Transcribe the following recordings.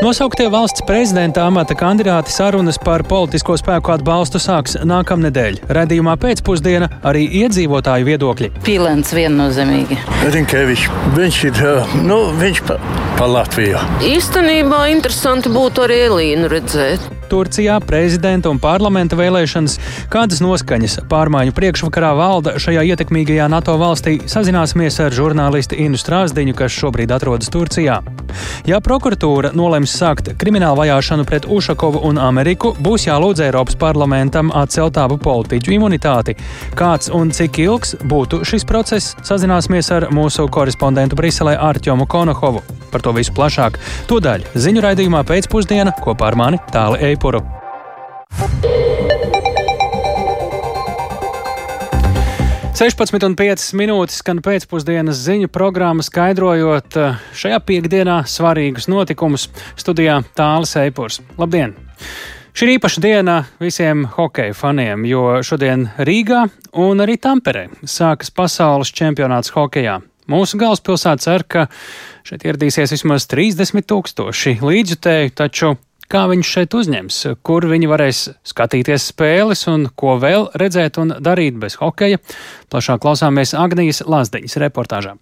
Nosauktie valsts prezidenta amata kandidāti sarunas par politisko spēku atbalstu sāks nākamnedēļ. Radījumā pēcpusdiena arī iedzīvotāju viedokļi. Pīlēns viennozīmīgi. Rinkevičs, viņš ir, nu, viņš pa, pa Latviju. Īstenībā interesanti būtu arī Elīnu redzēt. Turcijā prezidenta un parlamenta vēlēšanas, kādas noskaņas pārmaiņu priekšvakarā valda šajā ietekmīgajā NATO valstī, sazināsimies ar žurnālisti Inu Strāzdiņu, kas šobrīd atrodas Turcijā. Ja prokuratūra nolems sākt kriminālu vajāšanu pret Ušakovu un Ameriku, būs jālūdz Eiropas parlamentam atcelt abu politiķu imunitāti. Kāds un cik ilgs būtu šis process, sazināsimies ar mūsu korespondentu Briselē Artjomu Konohovu. Par to visu plašāk. Tūdaļ ziņu raidījumā pēcpusdiena kopā ar mani Tāli Eipuru. Sešpadsmit un piecas minūtes skan pēcpusdienas ziņu programma, skaidrojot eh, šajā piekdienā svarīgus notikumus. Studijā Tālis Eipurs. Labdien! Šī ir īpaša diena visiem hokeja faniem, jo šodien Rīgā un arī Tamperē sākas pasaules čempionāts hokejā. Mūsu galvaspilsēta cer, ka šeit ieradīsies vismaz 30 tūkstoši līdzjutēju, taču kā viņus šeit uzņems, kur viņi varēs skatīties spēles un ko vēl redzēt un darīt bez hokeja. Plašāk klausāmies Agnijas Lazdiņas reportāžā.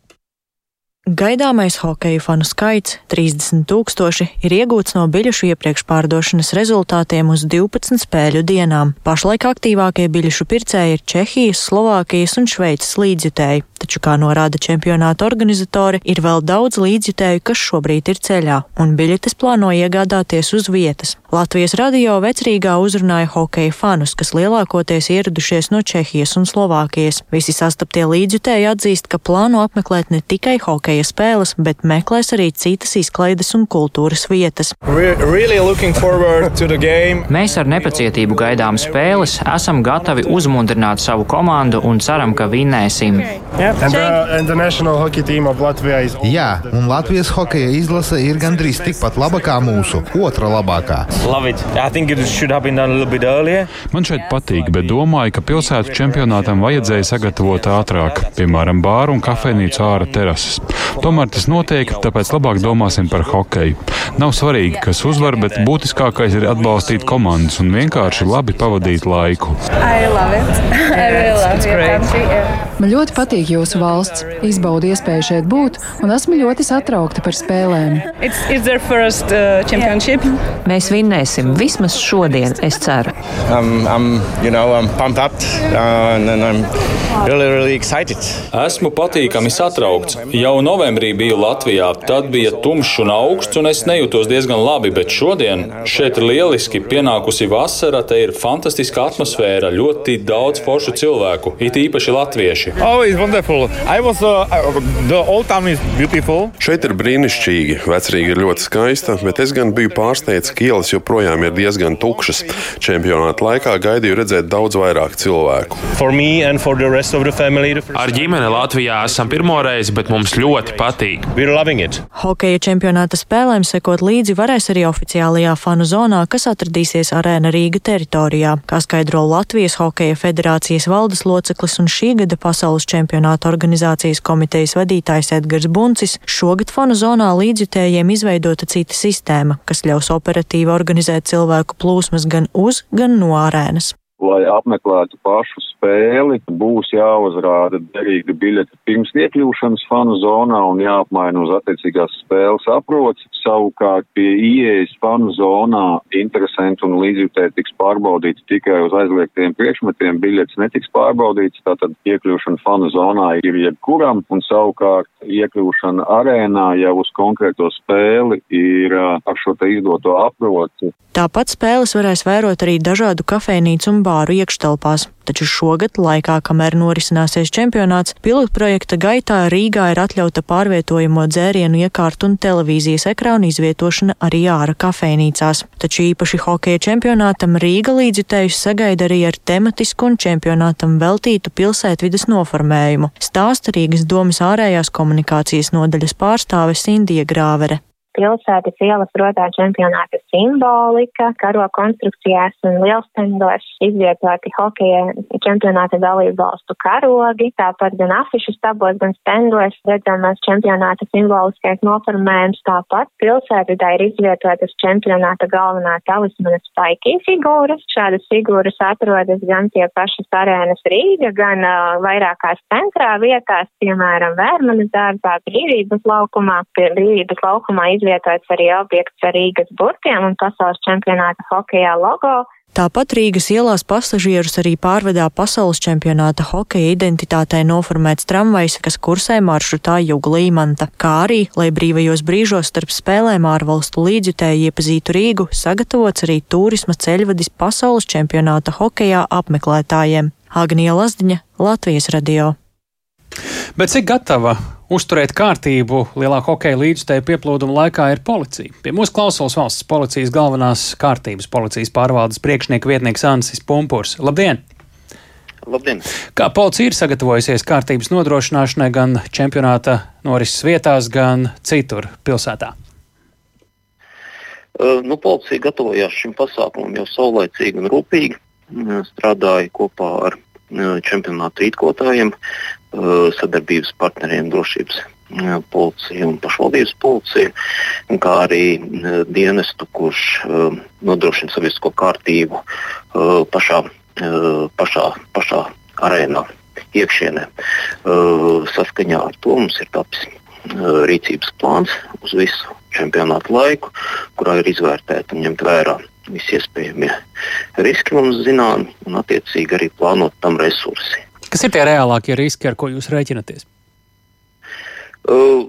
Gaidāmais hokeja fanu skaits - 30 tūkstoši - ir iegūts no biļešu iepriekšpārdošanas rezultātiem uz 12 spēļu dienām. Pašlaik aktīvākie biļešu pircēji ir Čehijas, Slovākijas un Šveices līdzjutēji, taču, kā norāda čempionāta organizatori, ir vēl daudz līdzjutēju, kas šobrīd ir ceļā, un biļetes plāno iegādāties uz vietas. Latvijas radio vecrīgā uzrunāja hokeja fanus, kas lielākoties ieradušies no Čehijas un Slovākijas. Visi sastaptie līdzjutēji atzīst, ka plāno apmeklēt ne tikai hokeja hokeja spēles, bet meklēs arī citas izklaides un kultūras vietas. Really Mēs ar nepacietību gaidām spēles, esam gatavi uzmundrināt savu komandu un ceram, ka vinnēsim. And the, and the is... Jā, un Latvijas hokeja izlase ir gandrīz tikpat laba kā mūsu, otra labākā. Man šeit patīk, bet domāju, ka pilsētu čempionātam vajadzēja sagatavot ātrāk, piemēram, bāru un kafejnīcu ārā terases. Tomēr tas notiek, tāpēc labāk domāsim par hokeju. Nav svarīgi, kas uzvar, bet būtiskākais ir atbalstīt komandas un vienkārši labi pavadīt laiku. Man ļoti patīk jūsu valsts. Izbaudu iespēju šeit būt, un esmu ļoti satraukta par spēlēm. It's, it's first, uh, Mēs vinnēsim vismaz šodien, es ceru. Um, I'm, you know, I'm up, uh, really, really Esmu patīkami satraukts. Jau novembrī biju Latvijā. Tad bija tumšs un augsts, un es nejūtos diezgan labi, bet šodien šeit ir lieliski. Pienākusi vasara, te ir fantastiska atmosfēra, ļoti daudz foršu cilvēku, it īpaši latvieši. Oh, was, uh, Šeit ir brīnišķīgi. Vecrīga ir ļoti skaista, bet es gan biju pārsteigts, ka ielas joprojām ir diezgan tukšas. Čempionāta laikā gaidīju redzēt daudz vairāk cilvēku. Family, Ar ģimeni Latvijā esam pirmoreiz, bet mums ļoti patīk. Hokeja čempionāta spēlēm sekot līdzi varēs arī oficiālajā fanu zonā, kas atradīsies arēna Rīga teritorijā, kā skaidro Latvijas Hokeja federācijas valdes loceklis un šī gada pasaules čempionāta organizācijas komitejas vadītājs Edgars Buncis, šogad fanu zonā līdzjutējiem izveidota cita sistēma, kas ļaus operatīvi organizēt cilvēku plūsmas gan uz, gan no arēnas lai apmeklētu pašu spēli, būs jāuzrāda derīga biļete pirms iekļūšanas fanu zonā un jāapmaina uz attiecīgās spēles aproci. Savukārt pie ieejas fanu zonā interesanti un līdzjutēji tiks pārbaudīts tikai uz aizliegtiem priekšmetiem, biļetes netiks pārbaudīts, tātad iekļūšana fanu zonā ir jebkuram un savukārt iekļūšana arēnā jau uz konkrēto spēli ir ar šo te izdoto aproci. Tāpat spēles varēs vērot arī dažādu kafejnīcu un bāru iekštelpās, taču šogad, laikā, kamēr norisināsies čempionāts, pilotprojekta gaitā Rīgā ir atļauta pārvietojamo dzērienu iekārtu un televīzijas ekrānu izvietošana arī ārā kafejnīcās. Taču īpaši hokeja čempionātam Rīga līdzjutējus sagaida arī ar tematisku un čempionātam veltītu pilsētvidas noformējumu, stāsta Rīgas domas ārējās komunikācijas nodaļas pārstāve Sindija Grāvere pilsētas ielas rotā čempionāta simbolika, karo konstrukcijās un lielstendos izvietoti hokeja čempionāta dalību valstu karogi, tāpat gan afišu stabos, gan stendos redzamas čempionāta simboliskais noformējums, tāpat pilsētvidē ir izvietotas čempionāta galvenā talismana spaikī figūras. Šādas figūras atrodas gan pie pašas arēnas Rīga, gan uh, vairākās centrā vietās, piemēram, Vērmanas dārzā, Brīvības laukumā. Pie Brīvības laukumā izvietots arī objekts ar Rīgas burtiem un pasaules čempionāta hokejā logo. Tāpat Rīgas ielās pasažierus arī pārvedā pasaules čempionāta hokeja identitātei noformēts tramvajs, kas kursē maršrutā Juga Līmanta, kā arī, lai brīvajos brīžos starp spēlēm ārvalstu līdzjutēji iepazītu Rīgu, sagatavots arī turisma ceļvadis pasaules čempionāta hokejā apmeklētājiem. Agnija Lazdiņa, Latvijas radio. Bet cik gatava uzturēt kārtību lielā hokeja līdzstēju pieplūduma laikā ir policija? Pie mūsu klausulas valsts policijas galvenās kārtības policijas pārvaldes priekšnieka vietnieks Ansis Pumpurs. Labdien! Labdien! Kā policija ir sagatavojusies kārtības nodrošināšanai gan čempionāta norises vietās, gan citur pilsētā? Uh, nu, policija gatavojās šim pasākumam jau saulēcīgi un rūpīgi. Strādāja kopā ar čempionāta rīkotājiem, sadarbības partneriem, drošības policiju un pašvaldības policiju, kā arī dienestu, kurš nodrošina sabiedrisko kārtību pašā, pašā, pašā arēnā, iekšienē. Saskaņā ar to mums ir tapis rīcības plāns uz visu čempionāta laiku, kurā ir izvērtēta un ņemt vērā visi iespējamie riski mums zināmi un attiecīgi arī plānot tam resursi. Kas ir tie reālākie riski, ar ko jūs rēķinaties? Uh,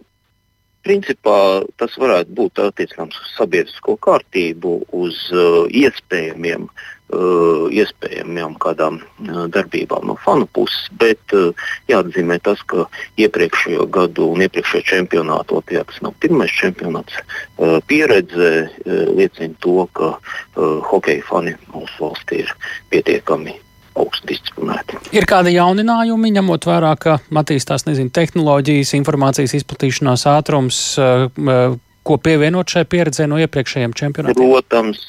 principā tas varētu būt attiecināms uz sabiedrisko kārtību, uz uh, iespējamiem uh, iespējamām kādām uh, darbībām no fanu puses, bet uh, jāatzīmē tas, ka iepriekšējo gadu un iepriekšējo čempionātu Latvijā, kas nav pirmais čempionāts, uh, pieredze uh, liecina to, ka uh, hokeja fani mūsu valstī ir pietiekami augstu disciplinēti. Ir kādi jauninājumi, ņemot vērā, ka attīstās nezinu, tehnoloģijas, informācijas izplatīšanās ātrums, uh, uh, ko pievienot šai pieredzē no iepriekšējiem čempionātiem? Protams,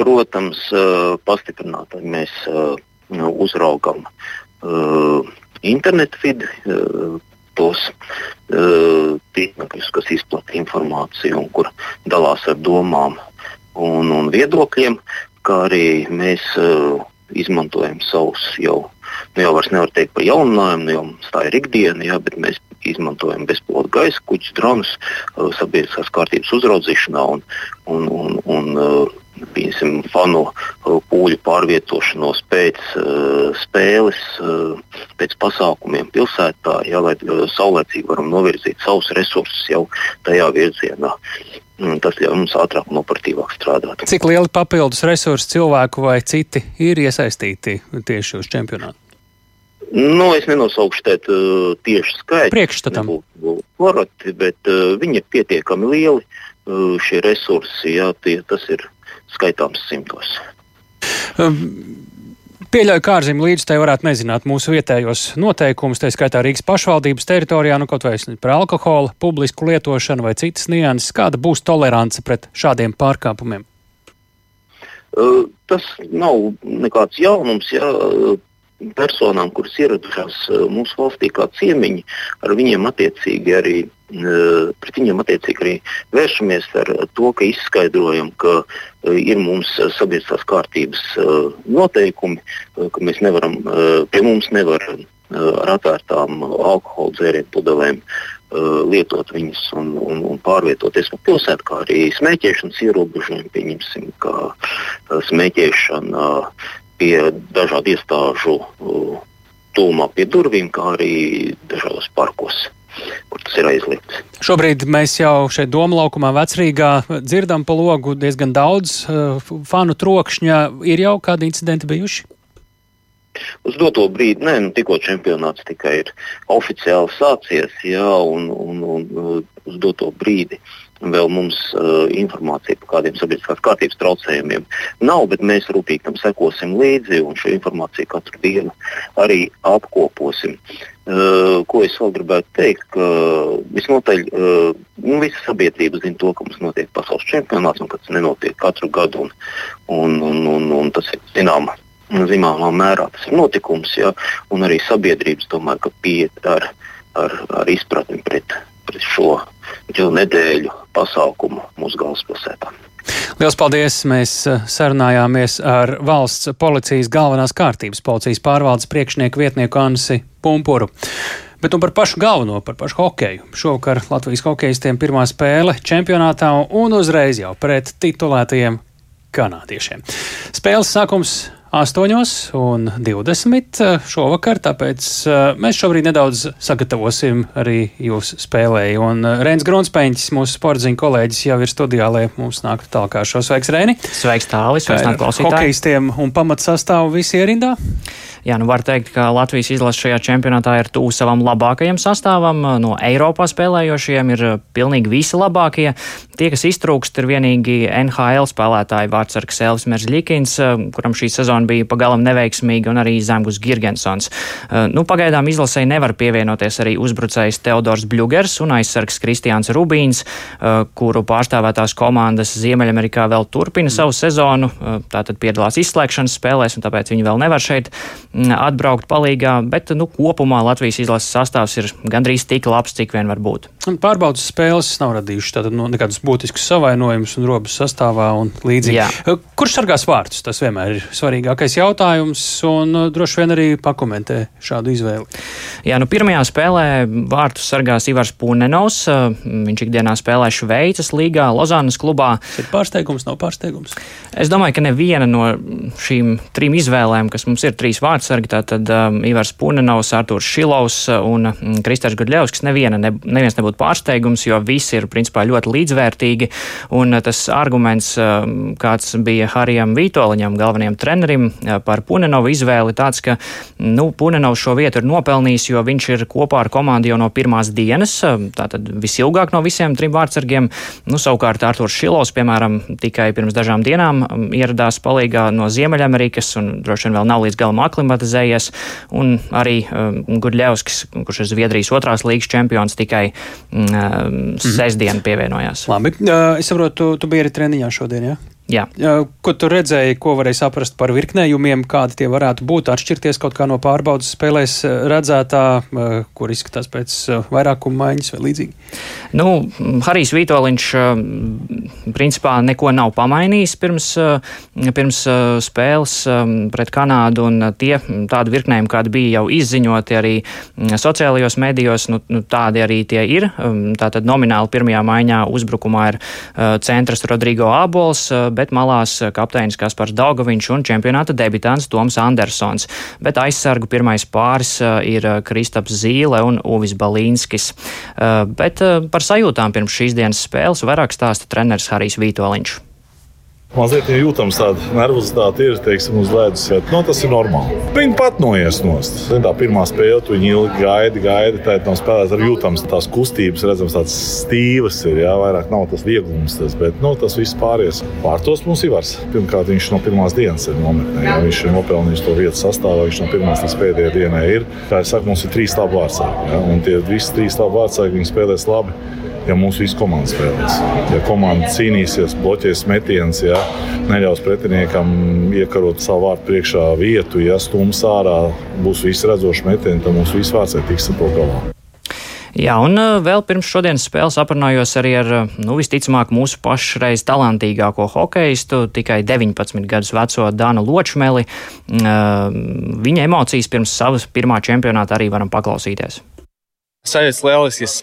protams pastiprināti mēs uzraugam internetu vidi, tos tīklus, kas izplatīja informāciju un kur dalās ar domām un, un viedokļiem, kā arī mēs izmantojam savus jau, nu jau vairs nevar teikt par jauninājumu, nu jau tā ir ikdiena, jā, bet mēs izmantojam bezpilota gaisa kuģus, dronus uh, sabiedriskās kārtības uzraudzīšanā un, un, un, un uh, pieņemsim, fanu uh, pūļu pārvietošanos pēc uh, spēles, uh, pēc pasākumiem pilsētā, jā, lai uh, saulēcīgi varam novirzīt savus resursus jau tajā virzienā. Tas ļauj mums ātrāk un operatīvāk strādāt. Cik lieli papildus resursi cilvēku vai citi ir iesaistīti tieši uz čempionātu? Nu, es nenosaukšu tēt, uh, tieši skaitu. Priekšstatam. Koroti, bet uh, viņi ir pietiekami lieli. Uh, šie resursi, jā, tie, tas ir skaitāms simtos. Um. Pieļauju, ka ārzemju līdzstēji varētu nezināt mūsu vietējos noteikumus, tā skaitā Rīgas pašvaldības teritorijā, nu kaut vai par alkohola, publisku lietošanu vai citas nianses. Kāda būs tolerance pret šādiem pārkāpumiem? Uh, tas nav nekāds jaunums. Jā personām, kuras ieradušās eh, mūsu valstī kā ciemiņi, ar viņiem attiecīgi arī. Eh, pret viņiem attiecīgi arī vēršamies ar to, ka izskaidrojam, ka eh, ir mums sabiedriskās kārtības noteikumi, ka mēs nevaram, pie mums nevar ar atvērtām alkohola dzērienu pudelēm lietot viņus un, un, un pārvietoties pa pilsētu, kā arī smēķēšanas ierobežojumi, pieņemsim, kā smēķēšana pie dažādu iestāžu uh, tūmā pie durvīm, kā arī dažādos parkos kur tas ir aizliegts. Šobrīd mēs jau šeit Doma laukumā vecrīgā dzirdam pa logu diezgan daudz uh, fanu trokšņa. Ir jau kādi incidenti bijuši? Uz doto brīdi, nē, nu, tikko čempionāts tikai ir oficiāli sācies, jā, un, un, un uz doto brīdi vēl mums uh, informācija par kādiem sabiedriskās kārtības traucējumiem nav, bet mēs rūpīgi tam sekosim līdzi un šo informāciju katru dienu arī apkoposim. Uh, ko es vēl gribētu teikt, ka visnotaļ uh, nu, visa sabiedrība zina to, ka mums notiek pasaules čempionāts un ka tas nenotiek katru gadu. Un, un, un, un, un tas ir zināmā zināmā mērā tas ir notikums, ja, un arī sabiedrības domāju, ka pieiet ar, ar, ar izpratni pret, pret šo divu nedēļu pasākumu mūsu galvaspilsētā. Lielas paldies! Mēs eh, sarunājāmies ar valsts policijas galvenās kārtības policijas pārvaldes priekšnieku vietnieku Ansi Pumpuru. Bet nu par pašu galveno, par pašu hokeju. Šovakar Latvijas hokeistiem pirmā spēle čempionātā un uzreiz jau pret titulētajiem kanādiešiem. Spēles sākums 8 un 20 eh, šovakar, tāpēc eh, mēs šobrīd nedaudz sagatavosim arī jūsu spēlēji. Un eh, Rēns Grunspēņķis, mūsu sportziņu kolēģis, jau ir studijā, lai mums nāktu tālāk kā šo sveiks Rēni. Sveiks tālis, sveiks nāk klausītāji. Hokejistiem un pamatsastāvu visi ierindā. Jā, nu var teikt, ka Latvijas izlase šajā čempionātā ir tuvu savam labākajam sastāvam. No Eiropā spēlējošiem ir pilnīgi visi labākie. Tie, kas iztrūkst, ir vienīgi NHL spēlētāji Vārtsargs Elvis Merzļikins, kuram šī sezona bija pagalam neveiksmīga, un arī Zemgus Girgensons. Nu, pagaidām izlasēji nevar pievienoties arī uzbrucējs Teodors Bļugers un aizsargs Kristiāns Rubīns, kuru pārstāvētās komandas Ziemeļamerikā vēl turpina savu sezonu. Tātad piedalās izslēgšanas spēlēs, un tāpēc viņi vēl nevar šeit Mm, atbraukt palīgā, bet nu, kopumā Latvijas izlases sastāvs ir gandrīz tik labs, cik vien var būt. Pārbaudas spēles nav radījušas tātad, no, nekādus būtiskus savainojumus un robas sastāvā un līdzīgi. Jā. Kurš sargās vārtus? Tas vienmēr ir svarīgākais jautājums un droši vien arī pakomentē šādu izvēli. Jā, nu pirmajā spēlē vārtus sargās Ivars Punenovs. Viņš ikdienā spēlē Šveices līgā, Lozānas klubā. Tas ir pārsteigums, nav pārsteigums. Es domāju, ka neviena no šīm trim izvēlēm, kas mums ir trīs vārtus, vārdsargi, tātad um, Ivars Punenovs, Artūrs Šilovs uh, un um, Kristers Gudļevskis. Neviena, ne, neviens nebūtu pārsteigums, jo visi ir principā ļoti līdzvērtīgi. Un uh, tas arguments, uh, kāds bija Harijam Vītoliņam, galvenajam trenerim uh, par Punenovu izvēli, tāds, ka nu, Punenovs šo vietu ir nopelnījis, jo viņš ir kopā ar komandu jau no pirmās dienas, tātad visilgāk no visiem trim vārdsargiem. Nu, savukārt Artūrs Šilovs, piemēram, tikai pirms dažām dienām ieradās palīgā no Ziemeļamerikas un droši vien vēl nav līdz galam akli aklimatizējies, un arī um, Gudļevskis, kurš ir Zviedrijas otrās līgas čempions, tikai um, mm, sestdien pievienojās. Labi, uh, es saprotu, tu, tu biji arī treniņā šodien, jā? Ja? Jā. Ko tu redzēji, ko varēji saprast par virknējumiem, kādi tie varētu būt, atšķirties kaut kā no pārbaudas spēlēs redzētā, kur izskatās pēc vairākuma maiņas vai līdzīgi? Nu, Harijs Vitoļņš principā neko nav pamainījis pirms, pirms spēles pret Kanādu, un tie tādi virknējumi, kādi bija jau izziņoti arī sociālajos medijos, nu, nu, tādi arī tie ir. Tātad nomināli pirmajā maiņā uzbrukumā ir centrs Rodrigo Abols, bet malās kapteinis Kaspars Daugoviņš un čempionāta debitants Toms Andersons. Bet aizsargu pirmais pāris ir Kristaps Zīle un Uvis Balīnskis. Bet par sajūtām pirms šīs dienas spēles vairāk stāsta treneris Harijs Vītoliņš. Mazliet ja jūtams tāda nervozitāte ir, teiksim, uz ledus, bet nu, tas ir normāli. Viņi pat noies nost. Tā pirmā spēle, tu viņi ilgi gaida, gaida, tā nav spēlēta ar jūtams tās kustības, redzams, tādas stīvas ir, jā, vairāk nav tas vieglums, tas, bet nu, tas viss pāries. Pārtos mums ir vars. Pirmkārt, viņš no pirmās dienas ir nometnē, jā, viņš ir nopelnījis to vietu sastāvā, viņš no pirmās līdz pēdējai dienai ir. Kā es saku, mums ir trīs labi vārdsargi, un tie visi trīs labi vārdsargi, spēlēs labi ja mūsu visa komanda spēlēs. Ja komanda cīnīsies, bloķēs metienus, ja neļaus pretiniekam iekarot savu vārtu priekšā vietu, ja stūms ārā būs visi redzoši metieni, tad mūsu visi vārds tiks ar to galā. Jā, un uh, vēl pirms šodienas spēles aprunājos arī ar, uh, nu, visticamāk, mūsu pašreiz talantīgāko hokeistu, tikai 19 gadus veco Dānu Ločmeli. Uh, viņa emocijas pirms savas pirmā čempionāta arī varam paklausīties. Sajūtas lielisks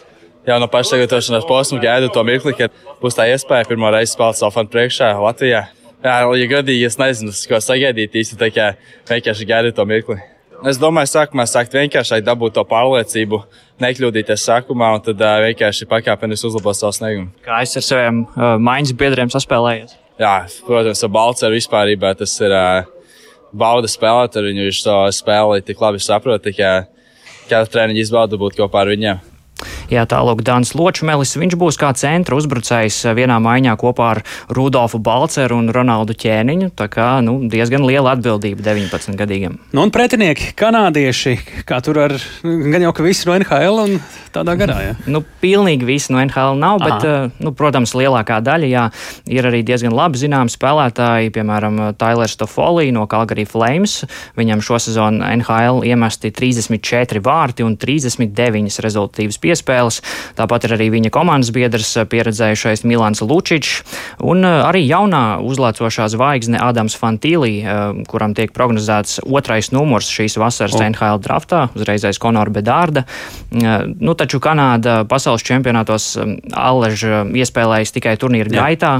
jau no paša sagatavošanās posma gaidu to mirkli, kad būs tā iespēja pirmo reizi spēlēt savu fanu priekšā Latvijā. Jā, ja gadīgi es nezinu, ko sagaidīt īsti, tā kā vienkārši gaidu to mirkli. Es domāju, sākumā sākt vienkārši dabūt to pārliecību, nekļūdīties sākumā un tad uh, vienkārši pakāpeniski uzlabot savu sniegumu. Kā es ar saviem uh, maiņas biedriem saspēlējies? Jā, protams, ar Balceru vispārībā tas ir uh, bauda spēlēt ar viņu. Viņš to spēli tik labi saprot, ka katru treniņu izbauda būt kopā ar viņiem. Jā, tālāk Dānis Ločmelis, viņš būs kā centra uzbrucējs vienā maiņā kopā ar Rudolfu Balceru un Ronaldu Ķēniņu. Tā kā nu, diezgan liela atbildība 19 gadīgam. Nu, un pretinieki, kanādieši, kā tur ar gan jau ka visi no NHL un tādā garā. Ja? Nu, pilnīgi visi no NHL nav, bet, Aha. nu, protams, lielākā daļa jā, ir arī diezgan labi zināmi spēlētāji, piemēram, Tailers Tofolī no Calgary Flames. Viņam šosezon NHL iemesti 34 vārti un 39 rezultātīvas piespēles. Tāpat ir arī viņa komandas biedrs pieredzējušais Milans Lučičs un arī jaunā uzlācošā zvaigzne Adams Fantīlī, kuram tiek prognozēts otrais numurs šīs vasaras oh. NHL draftā, uzreizais Konora Bedārda. Nu, taču Kanāda pasaules čempionātos Allež iespēlējas tikai turnīra Jā. gaitā.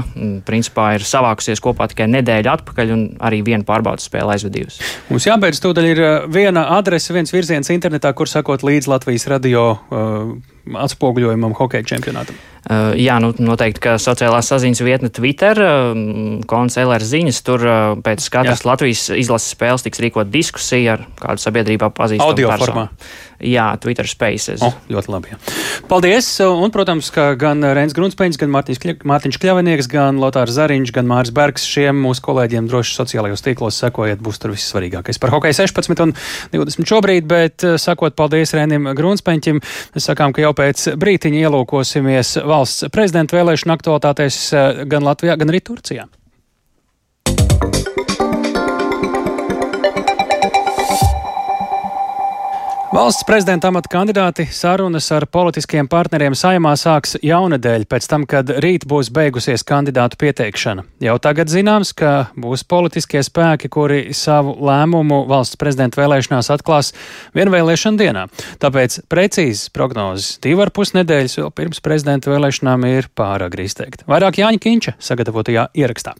Principā ir savākusies kopā tikai nedēļu atpakaļ un arī vienu pārbaudas spēli aizvadījusi. Mums jābeidz tūdaļ ir viena adrese, viens virziens internetā, kur sakot līdz Latvijas radio uh, atspoguļojumam hokeja čempionātam. Uh, jā, nu, noteikti, ka sociālās saziņas vietne Twitter, uh, Kons LR ziņas, tur uh, pēc katras jā. Latvijas izlases spēles tiks rīkot diskusija ar kādu sabiedrībā pazīstamu Audio personu. formā. Jā, Twitter Spaces. Oh, ļoti labi. Jā. Paldies! Un, protams, ka gan Rēns Grunspēņš, gan Mārtiņš Kļavinieks, gan Lotārs Zariņš, gan Māris Bergs šiem mūsu kolēģiem droši sociālajos tīklos sekojiet, būs tur vissvarīgākais. Par hokeju 16 un 20 šobrīd, bet sakot paldies Rēnim Grunspēņķim, sakām, ka jau pēc brītiņa ielūkosimies valsts prezidenta vēlēšana aktualitātēs gan Latvijā, gan arī Turcijā. Valsts prezidenta amata kandidāti sarunas ar politiskiem partneriem saimā sāks jaunadēļ, pēc tam, kad rīt būs beigusies kandidātu pieteikšana. Jau tagad zināms, ka būs politiskie spēki, kuri savu lēmumu valsts prezidenta vēlēšanās atklās vienvēlēšana dienā. Tāpēc precīzes prognozes divu ar pus nedēļas vēl pirms prezidenta vēlēšanām ir pāragri izteikt. Vairāk Jāņa Kinča sagatavotajā ierakstā.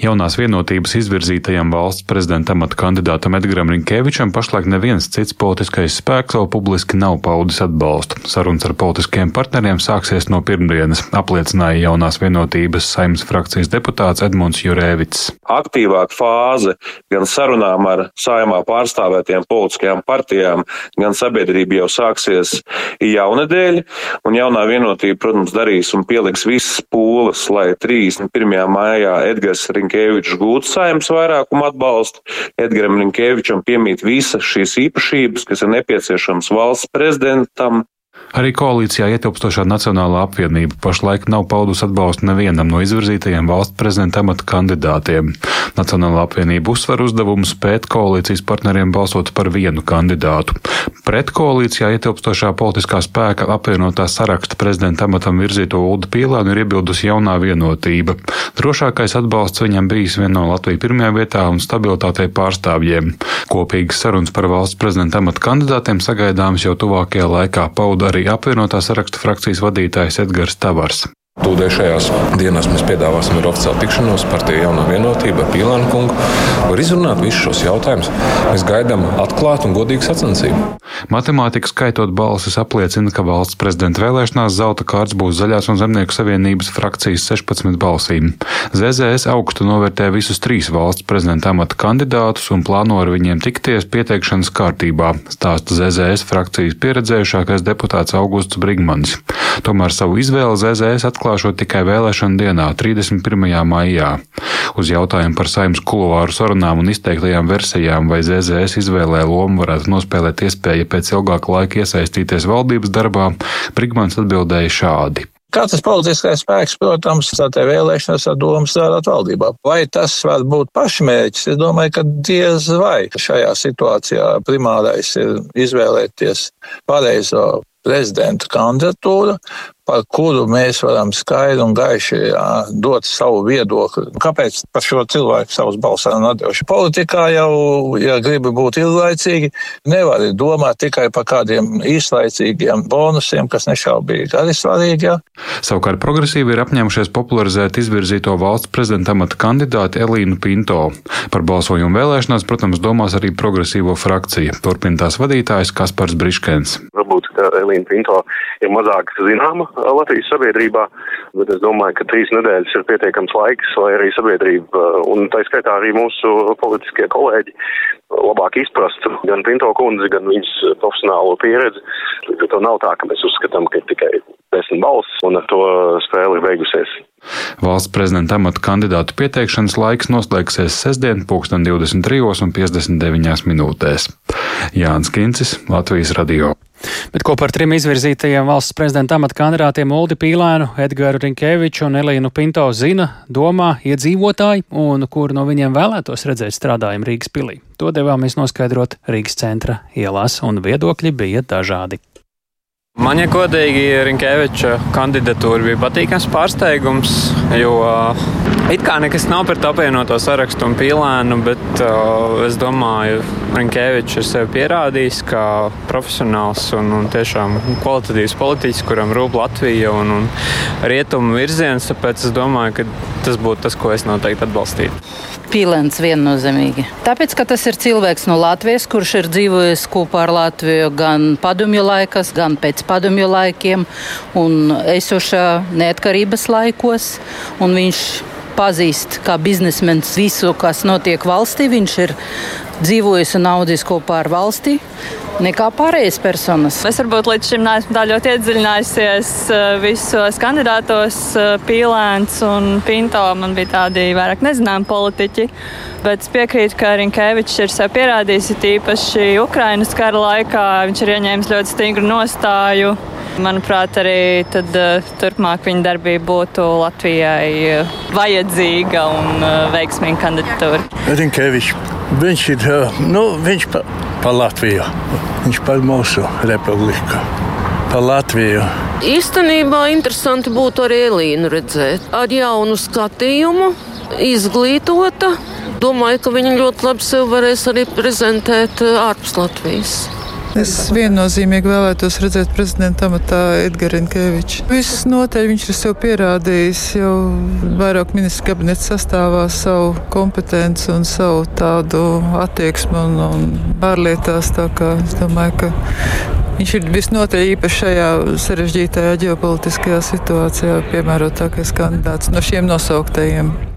Jaunās vienotības izvirzītajam valsts prezidenta amata kandidātam Edgaram Rinkevičam pašlaik neviens cits politiskais spēks vēl publiski nav paudis atbalstu. Sarunas ar politiskiem partneriem sāksies no pirmdienas, apliecināja jaunās vienotības saimnes frakcijas deputāts Edmunds Jurēvits. Aktīvāka fāze gan sarunām ar saimā pārstāvētiem politiskajām partijām, gan sabiedrība jau sāksies jaunedēļ, un jaunā vienotība, protams, darīs un pieliks visas pūles, lai 31. maijā Edgars Edgars Rinkēvičs gūtu saimnes vairākumu atbalstu. Edgaram Rinkēvičam piemīt visas šīs īpašības, kas ir nepieciešams valsts prezidentam, Arī koalīcijā ietilpstošā Nacionālā apvienība pašlaik nav paudusi atbalstu nevienam no izvirzītajiem valsts prezidenta amata kandidātiem. Nacionālā apvienība uzsver uzdevumu spēt koalīcijas partneriem balsot par vienu kandidātu. Pret koalīcijā ietilpstošā politiskā spēka apvienotā saraksta prezidenta amatam virzīto Uldu Pīlānu ir iebildusi jaunā vienotība. Drošākais atbalsts viņam bijis vien no Latvijas pirmajā vietā un stabilitātei pārstāvjiem. Kopīgas sarunas par valsts prezidenta amata kandidātiem sagaidāmas jau tuvākajā laikā pauda arī apvienotā saraksta frakcijas vadītājs Edgars Tavars. Tūlēšajās dienās mēs piedāvāsim ar oficiālu tikšanos partiju jaunā vienotība ar Pīlānu kungu, var izrunāt visus šos jautājumus. Mēs gaidām atklātu un godīgu sacensību. Matemātika skaitot balsis apliecina, ka valsts prezidenta vēlēšanās zelta kārts būs Zaļās un Zemnieku savienības frakcijas 16 balsīm. ZZS augstu novērtē visus trīs valsts prezidenta amata kandidātus un plāno ar viņiem tikties pieteikšanas kārtībā, stāsta ZZS frakcijas pieredzējušākais deputāts Augusts Brigmanis. Tomēr savu izvēli ZZS atklāja atklāšot tikai vēlēšana dienā, 31. maijā. Uz jautājumu par saimnes kuluāru sarunām un izteiktajām versijām, vai ZZS izvēlē lomu varētu nospēlēt iespēja pēc ilgāka laika iesaistīties valdības darbā, Brigmans atbildēja šādi. Katrs politiskais spēks, protams, tādā vēlēšanās ar domu strādāt valdībā. Vai tas var būt pašmērķis? Es domāju, ka diez vai šajā situācijā primārais ir izvēlēties pareizo prezidenta kandidatūru, par kuru mēs varam skaidri un gaiši jā, dot savu viedokli. Kāpēc par šo cilvēku savus balsus atdevuši? Politikā jau, ja gribi būt ilglaicīgi, nevar domāt tikai par kādiem īslaicīgiem bonusiem, kas nešaubīgi arī svarīgi. Jā. Savukārt progresīvi ir apņēmušies popularizēt izvirzīto valsts prezidenta amata kandidāti Elīnu Pinto. Par balsojumu vēlēšanās, protams, domās arī progresīvo frakcija. Turpina tās vadītājs Kaspars Briškens. Varbūt Elīna Pinto ir mazāk zināma Latvijas sabiedrībā, bet es domāju, ka trīs nedēļas ir pietiekams laiks, lai arī sabiedrība un tā skaitā arī mūsu politiskie kolēģi labāk izprastu gan Pinto kundzi, gan viņas profesionālo pieredzi. To nav tā, ka mēs uzskatām, ka ir tikai desmit balss un ar to spēle ir beigusies. Valsts prezidenta amata kandidātu pieteikšanas laiks noslēgsies sestdien, 23,59 minūtēs. Jānis Kincis, Latvijas radio. Bet kopā ar trim izvirzītajiem valsts prezidenta amata kandidātiem Uldi Pīlēnu, Edgāru Rinkēviču un Elīnu Pinto zina, domā iedzīvotāji un kur no viņiem vēlētos redzēt strādājumu Rīgas pilī. To devāmies noskaidrot Rīgas centra ielās, un viedokļi bija dažādi. Man, ja godīgi, Rinkēviča kandidatūra bija patīkams pārsteigums, jo it kā nekas nav par apvienoto sarakstu un pīlēnu, bet uh, es domāju, Rinkēvičs ir sevi pierādījis kā profesionāls un, un tiešām kvalitatīvs politiķis, kuram rūp Latvija un, un rietumu virziens, tāpēc es domāju, ka tas būtu tas, ko es noteikti atbalstītu. Pīlēns viennozīmīgi. Tāpēc, ka tas ir cilvēks no Latvijas, kurš ir dzīvojis kopā ar Latviju gan padomju laikos, gan pēc padomju laikiem un esošā neatkarības laikos. Un viņš pazīst kā biznesmenis visu, kas notiek valstī. Viņš ir dzīvojis un audzis kopā ar valsti nekā pārējās personas. Es varbūt līdz šim neesmu tā ļoti iedziļinājusies eh, visos kandidātos. Eh, Pīlēns un Pinto man bija tādi vairāk nezināmi politiķi. Bet es piekrītu, ka Rinkēvičs ir sev pierādījis, tīpaši Ukrainas kara laikā. Viņš ir ieņēmis ļoti stingru nostāju. Manuprāt, arī tad, uh, turpmāk viņa darbība būtu Latvijai uh, vajadzīga un uh, veiksmīga kandidatūra. Rinkēvičs, viņš ir nu, viņš pa, pa Latviju, viņš par mūsu republiku. Pa Latviju. Īstenībā interesanti būtu arī Elīnu redzēt ar jaunu skatījumu, izglītota. Domāju, ka viņa ļoti labi sev varēs arī prezentēt ārpus Latvijas. Es viennozīmīgi vēlētos redzēt prezidenta amatā Edgars Rinkevičs. Viss noteikti viņš ir sev pierādījis jau vairāk ministru kabineta sastāvā savu kompetenci un savu tādu attieksmi un, un ārlietās. Tā kā es domāju, ka viņš ir visnotaļ īpaši šajā sarežģītajā ģeopolitiskajā situācijā piemērotākais kandidāts no šiem nosauktajiem.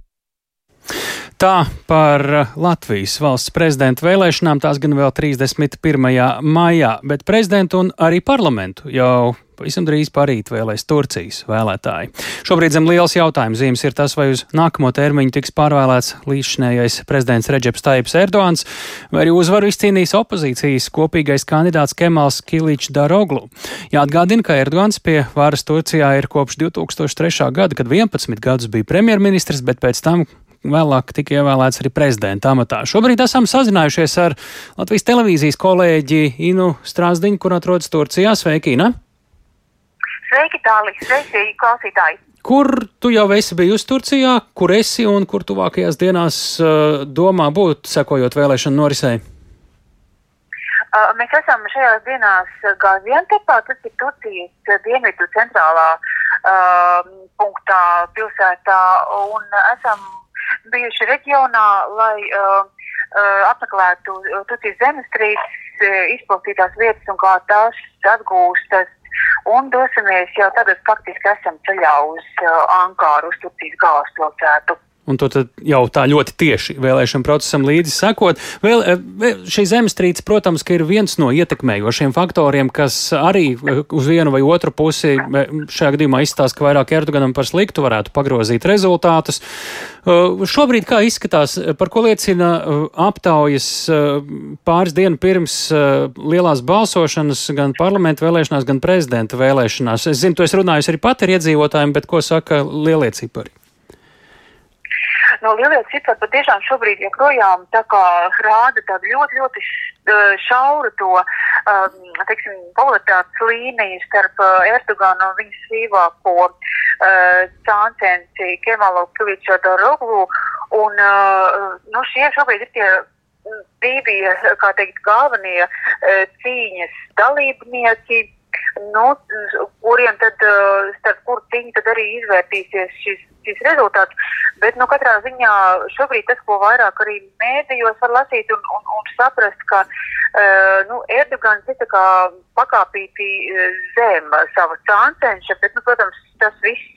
Tā par Latvijas valsts prezidenta vēlēšanām, tās gan vēl 31. maijā, bet prezidentu un arī parlamentu jau pavisam drīz parīt vēlēs Turcijas vēlētāji. Šobrīd zem liels jautājums zīmes ir tas, vai uz nākamo termiņu tiks pārvēlēts līdzšinējais prezidents Reģeps Taips Erdogans, vai arī uzvaru izcīnīs opozīcijas kopīgais kandidāts Kemals Kiličs Daroglu. Jāatgādina, ka Erdogans pie varas Turcijā ir kopš 2003. gada, kad 11 gadus bija premjerministrs, bet pēc tam vēlāk tika ievēlēts arī prezidenta amatā. Šobrīd esam sazinājušies ar Latvijas televīzijas kolēģi Inu Strāzdiņu, kur atrodas Turcijā. Sveiki, Ina! Sveiki, Tālī! Sveiki, klausītāji! Kur tu jau esi bijusi Turcijā, kur esi un kur tuvākajās dienās uh, domā būt, sekojot vēlēšanu norisei? Uh, mēs esam šajās dienās Gaziantepā, tas ir Turcijas dienvidu centrālā uh, punktā pilsētā, un esam bijuši reģionā, lai uh, uh, apmeklētu Turcijas zemestrīces uh, izplatītās vietas un kā tās atgūstas. Un dosimies jau tagad faktiski esam ceļā uz uh, Ankāru, uz Turcijas galvaspilsētu un to jau tā ļoti tieši vēlēšana procesam līdzi sekot. Vēl, eh, šī zemestrīce, protams, ir viens no ietekmējošiem faktoriem, kas arī eh, uz vienu vai otru pusi eh, šajā gadījumā izstāsta, ka vairāk Erdoganam par sliktu varētu pagrozīt rezultātus. Šobrīd, kā izskatās, par ko liecina aptaujas pāris dienu pirms lielās balsošanas gan parlamentu vēlēšanās, gan prezidenta vēlēšanās? Es zinu, tu esi runājusi arī pat ar iedzīvotājiem, bet ko saka lielie cipari? No lielie cipari patiešām šobrīd joprojām tā kā rāda tādu ļoti, ļoti šauru to, um, teiksim, polaritātes līniju starp Erdoganu un viņas vīvāko uh, cāncenci Kemalu Kličo Daroglu. Un, uh, nu, šie šobrīd ir tie divi, kā teikt, galvenie uh, cīņas dalībnieki. Nu, kuriem tad, starp kur cīņu tad arī izvērtīsies šis, šis rezultāts. Bet, nu, katrā ziņā šobrīd tas, ko vairāk arī mēdījos var lasīt un, un, un saprast, ka uh, nu, Erdogans ir tā kā pakāpīti zem sava cāncenša, bet, nu, protams, tas viss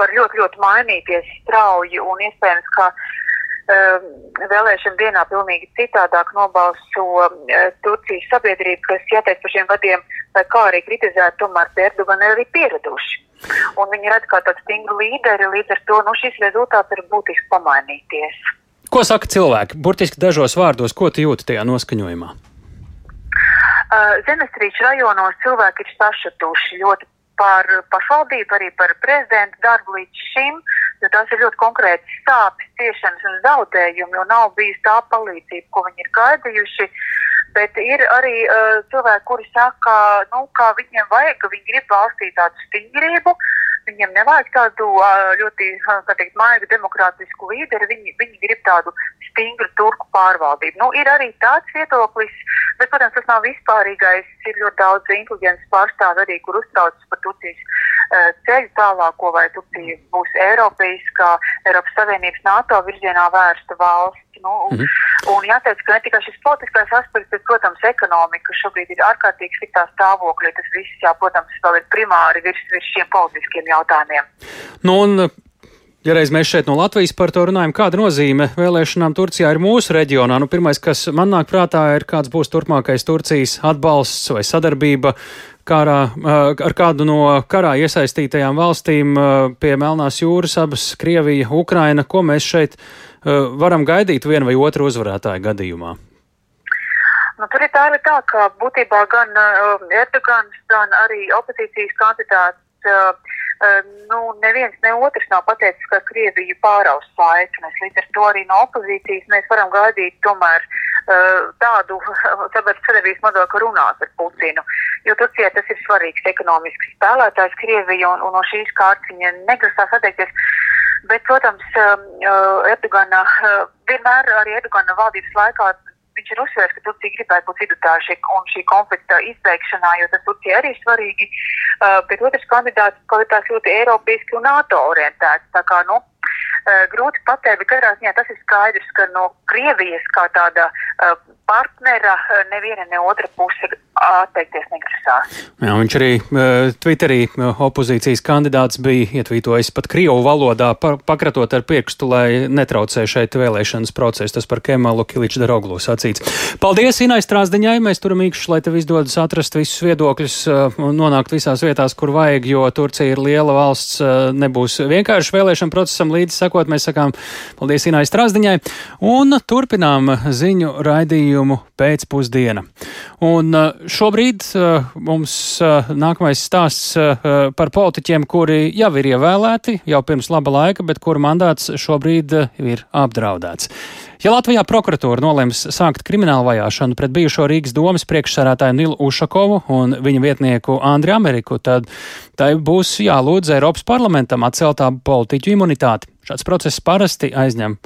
var ļoti, ļoti mainīties strauji un iespējams, ka um, vēlēšana dienā pilnīgi citādāk nobalso uh, Turcijas sabiedrība, kas jāteic par šiem gadiem, vai kā arī kritizēt, tomēr pie Erdogana ir arī pieraduši. Un viņi redz kā tādu stingru līderi, līdz ar to nu, šis rezultāts ir būtiski pamainīties. Ko saka cilvēki? Burtiski dažos vārdos, ko tu jūti tajā noskaņojumā? Uh, Zemestrīču rajonos cilvēki ir sašutuši ļoti par pašvaldību, arī par prezidentu darbu līdz šim, jo tās ir ļoti konkrētas sāpes, ciešanas un zaudējumi, jo nav bijis tā palīdzība, ko viņi ir gaidījuši. Bet ir arī uh, cilvēki, kuri saka, nu, ka viņiem vajag, ka viņi grib valstī tādu stingrību, viņiem nevajag tādu ļoti, kā teikt, maigu demokrātisku līderi, viņi, viņi grib tādu stingru turku pārvaldību. Nu, ir arī tāds viedoklis, bet, protams, tas nav vispārīgais. Ir ļoti daudz inteliģents pārstāvi arī, kur uztraucas par Turcijas ceļu tālāko, vai Turcija būs Eiropeiskā, Eiropas Savienības NATO virzienā vērsta valsts. Nu, un, mm -hmm. un jāteic, ka ne tikai šis politiskais aspekts, bet, protams, ekonomika šobrīd ir ārkārtīgi sliktā stāvoklī. Tas viss, jā, protams, vēl ir primāri virs, virs šiem politiskiem jautājumiem. Nu, un Ja reiz mēs šeit no Latvijas par to runājam, kāda nozīme vēlēšanām Turcijā ir mūsu reģionā? Nu, pirmais, kas man nāk prātā, ir kāds būs turpmākais Turcijas atbalsts vai sadarbība karā, ar kādu no karā iesaistītajām valstīm pie Melnās jūras, abas Krievija, Ukraina. Ko mēs šeit varam gaidīt vienu vai otru uzvarētāju gadījumā? Nu, tur ir tā, ir tā, ka būtībā gan Erdogans, gan arī opozīcijas kandidāts uh, nu, neviens ne otrs nav pateicis, ka Krievija pāraus saiknes. Līdz ar to arī no opozīcijas mēs varam gaidīt tomēr uh, tādu sadarbības modeli, ka runās ar Putinu. Jo Turcijai tas ir svarīgs ekonomisks spēlētājs Krievija un, un no šīs kārtas viņa negrasās atteikties. Bet, protams, uh, Erdogana, uh, vienmēr arī Erdogana valdības laikā viņš ir uzsvērs, ka Turcija gribētu būt vidutāji un šī konflikta izbeigšanā, jo tas Turcija arī ir svarīgi. Uh, bet otrs kandidāts kvalitātes ļoti eiropeiski un NATO orientēts. Tā kā, nu, grūti pateikt, bet katrā ziņā tas ir skaidrs, ka no Krievijas kā tāda uh, partnera neviena ne otra puse atteikties negrasās. Jā, viņš arī Twitterī opozīcijas kandidāts bija ietvītojis pat Krievu valodā, pa, pakratot ar pirkstu, lai netraucē šeit vēlēšanas procesu. Tas par Kemalu Kiliču Daroglu sacīts. Paldies Inai Strāzdiņai, mēs turam īkšķi, lai tev izdodas atrast visus viedokļus un nonākt visās vietās, kur vajag, jo Turcija ir liela valsts, nebūs vienkārši vēlēšana procesam līdzi sakot. Mēs sakām paldies Inai Strāzdiņai un turpinām ziņu raidījumu pēcpusdiena. Un uh, šobrīd uh, mums uh, nākamais stāsts par politiķiem, kuri jau ir ievēlēti jau pirms laba laika, bet kuru mandāts šobrīd ir apdraudēts. Ja Latvijā prokuratūra nolems sākt kriminālu vajāšanu pret bijušo Rīgas domas priekšsarātāju Nilu Ušakovu un viņa vietnieku Andri Ameriku, tad tai būs jālūdz Eiropas parlamentam atcelt abu politiķu imunitāti. Šāds process parasti aizņem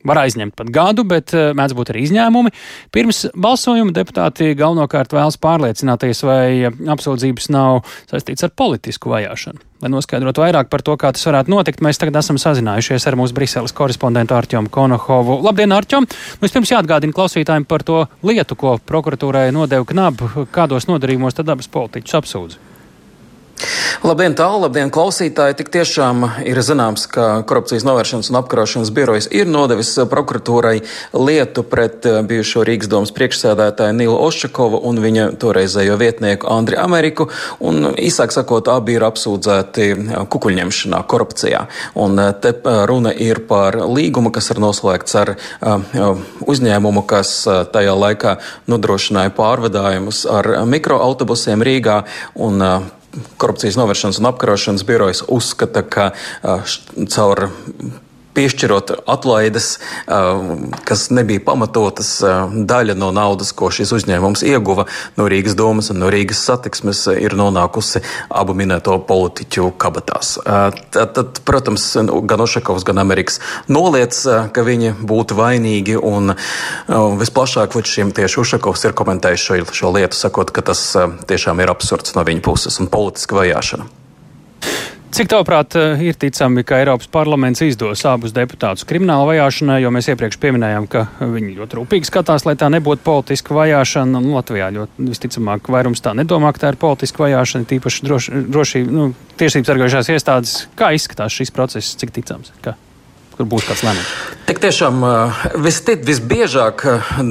Var aizņemt pat gadu, bet uh, mēdz būt arī izņēmumi. Pirms balsojuma deputāti galvenokārt vēlas pārliecināties, vai apsūdzības nav saistīts ar politisku vajāšanu. Lai noskaidrotu vairāk par to, kā tas varētu notikt, mēs tagad esam sazinājušies ar mūsu Briseles korespondentu Arķomu Konohovu. Labdien! Nu, vispirms jāatgādina klausītājiem par to lietu, ko prokuratūrai nodeva knab, kādos nodarījumos tad abas politiķus apsūdz. Labdien, tālu, labdien, klausītāji! Tik tiešām ir zināms, ka Korupcijas novēršanas un apkarošanas birojas ir nodevis prokuratūrai lietu pret eh, bijušo Rīgas domas priekšsēdētāju Nilu Ošakovu un viņa toreizējo vietnieku Andri Ameriku, un īsāk sakot, abi ir apsūdzēti eh, kukuļņemšanā, korupcijā. Un eh, te runa ir par līgumu, kas ir noslēgts ar uzņēmumu, kas tajā laikā nodrošināja pārvadājumus ar mikroautobusiem Rīgā. Un, korupcijas novēršanas un apkarošanas birojas uzskata, ka caur piešķirot atlaides, kas nebija pamatotas. Daļa no naudas, ko šis uzņēmums ieguva no Rīgas domas un no Rīgas satiksmes, ir nonākusi abu minēto politiķu kabatās. Tad, tad protams, gan Ošakovs, gan Amerikas noliec, ka viņi būtu vainīgi, un visplašāk līdz šim tieši Ušakovs ir komentējis šo, šo lietu, sakot, ka tas tiešām ir absurds no viņa puses un politiska vajāšana. Cik tavuprāt eh, ir ticami, ka Eiropas parlaments izdos abus deputātus krimināla vajāšanai, jo mēs iepriekš pieminējām, ka viņi ļoti rūpīgi skatās, lai tā nebūtu politiska vajāšana. Nu, Latvijā ļoti visticamāk vairums tā nedomā, ka tā ir politiska vajāšana, tīpaši droši, drošība, nu, tiesības sargājušās iestādes. Kā izskatās šis process, cik ticams? Kā? Tur būs kāds lēmums. Tik tiešām vistit, visbiežāk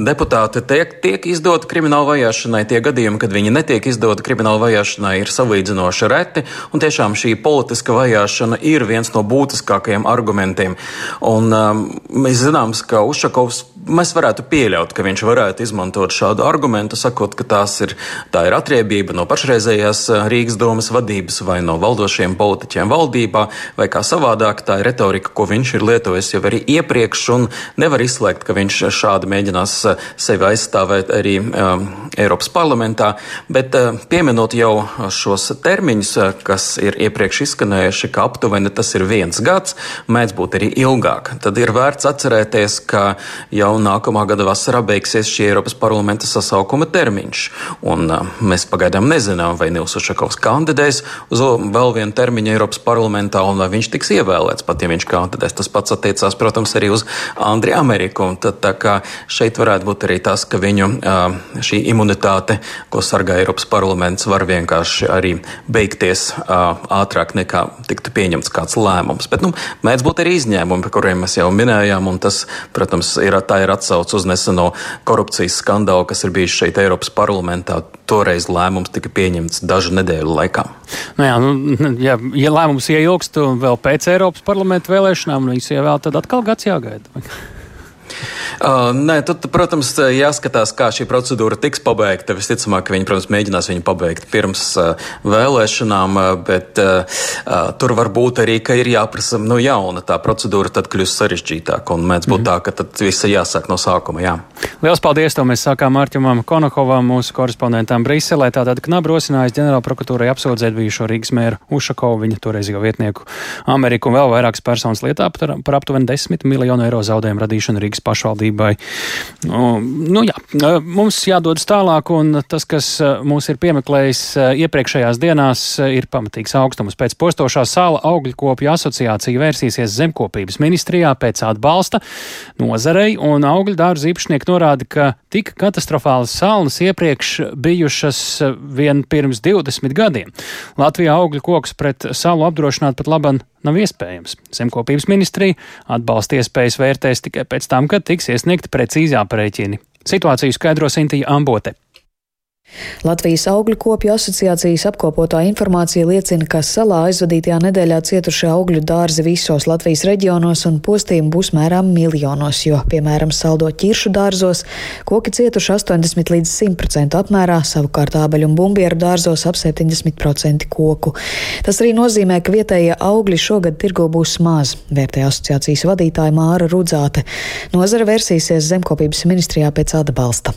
deputāti tiek, tiek izdoti krimināla vajāšanai. Tie gadījumi, kad viņi netiek izdoti krimināla vajāšanai, ir salīdzinoši reti. Un tiešām šī politiska vajāšana ir viens no būtiskākajiem argumentiem. Un, um, mēs zinām, ka Ušakovs mēs varētu pieļaut, ka viņš varētu izmantot šādu argumentu, sakot, ka tās ir, tā ir atriebība no pašreizējās Rīgas domas vadības vai no valdošiem politiķiem valdībā, vai kā savādāk tā ir retorika, ko viņš ir lietojis jau arī iepriekš, un nevar izslēgt, ka viņš šādi mēģinās sevi aizstāvēt arī um, Eiropas parlamentā. Bet uh, pieminot jau šos termiņus, kas ir iepriekš izskanējuši, ka aptuveni tas ir viens gads, mēdz būt arī ilgāk, tad ir vērts atcerēties, ka jau nākamā gada vasarā beigsies šī Eiropas parlamenta sasaukuma termiņš. Un, mēs pagaidām nezinām, vai Nils Ušakovs kandidēs uz vēl vienu termiņu Eiropas parlamentā un vai viņš tiks ievēlēts. Pat ja viņš kandidēs, tas pats attiecās, protams, arī uz Andriu Ameriku. Un tad tā kā šeit varētu būt arī tas, ka viņu šī imunitāte, ko sargā Eiropas parlaments, var vienkārši arī beigties ātrāk nekā tiktu pieņemts kāds lēmums. Bet, nu, mēdz būt arī izņēmumi, par kuriem mēs jau minējām, un tas, protams, ir tā ir atsauce uz neseno korupcijas skandālu, kas ir bijis šeit Eiropas parlamentā. Toreiz lēmums tika pieņemts dažu nedēļu laikā. Nu jā, nu, ja, ja lēmums ieilgst vēl pēc Eiropas parlamenta vēlēšanām, nu, viņas ievēl, tad atkal gads jāgaida. Uh, nē, tad, protams, jāskatās, kā šī procedūra tiks pabeigta. Visticamāk, viņi, protams, mēģinās viņu pabeigt pirms uh, vēlēšanām, uh, bet uh, uh, tur var būt arī, ka ir jāprasa no nu, jauna tā procedūra, tad kļūst sarežģītāk un mēdz būt mm. tā, ka tad viss jāsāk no sākuma. Jā. Lielas paldies! To mēs sākām Mārķumam Konokovam, mūsu korespondentam Briselē. Tātad knab rosinājis ģenerālprokuratūrai apsūdzēt bijušo Rīgas mēru Ušakovu, viņa toreizīgo vietnieku Ameriku un vēl vairākas personas lietā par, par aptuveni 10 miljonu eiro zaudējumu radīšanu Rīgas pašvaldībai. Nu, nu jā, mums jādodas tālāk, un tas, kas mūs ir piemeklējis iepriekšējās dienās, ir pamatīgs augstums. Pēc postošā sāla augļu kopju asociācija vērsīsies zemkopības ministrijā pēc atbalsta nozarei, un augļu dārzu īpašnieki norāda, ka tik katastrofālas salnas iepriekš bijušas vien pirms 20 gadiem. Latvijā augļu koks pret salu apdrošināt pat laban nav iespējams. Zemkopības ministrija atbalsta iespējas vērtēs tikai pēc tam, kad tiks iesniegti precīzi aprēķini. Situāciju skaidro Sintīja Ambote. Latvijas augļu kopju asociācijas apkopotā informācija liecina, ka salā aizvadītajā nedēļā cietušie augļu dārzi visos Latvijas reģionos un postījumi būs mērām miljonos, jo, piemēram, saldo ķiršu dārzos koki cietuši 80 līdz 100% apmērā, savukārt ābeļu un bumbieru dārzos ap 70% koku. Tas arī nozīmē, ka vietējie augļi šogad tirgo būs maz, vērtē asociācijas vadītāja Māra Rudzāte. Nozara versīsies zemkopības ministrijā pēc atbalsta.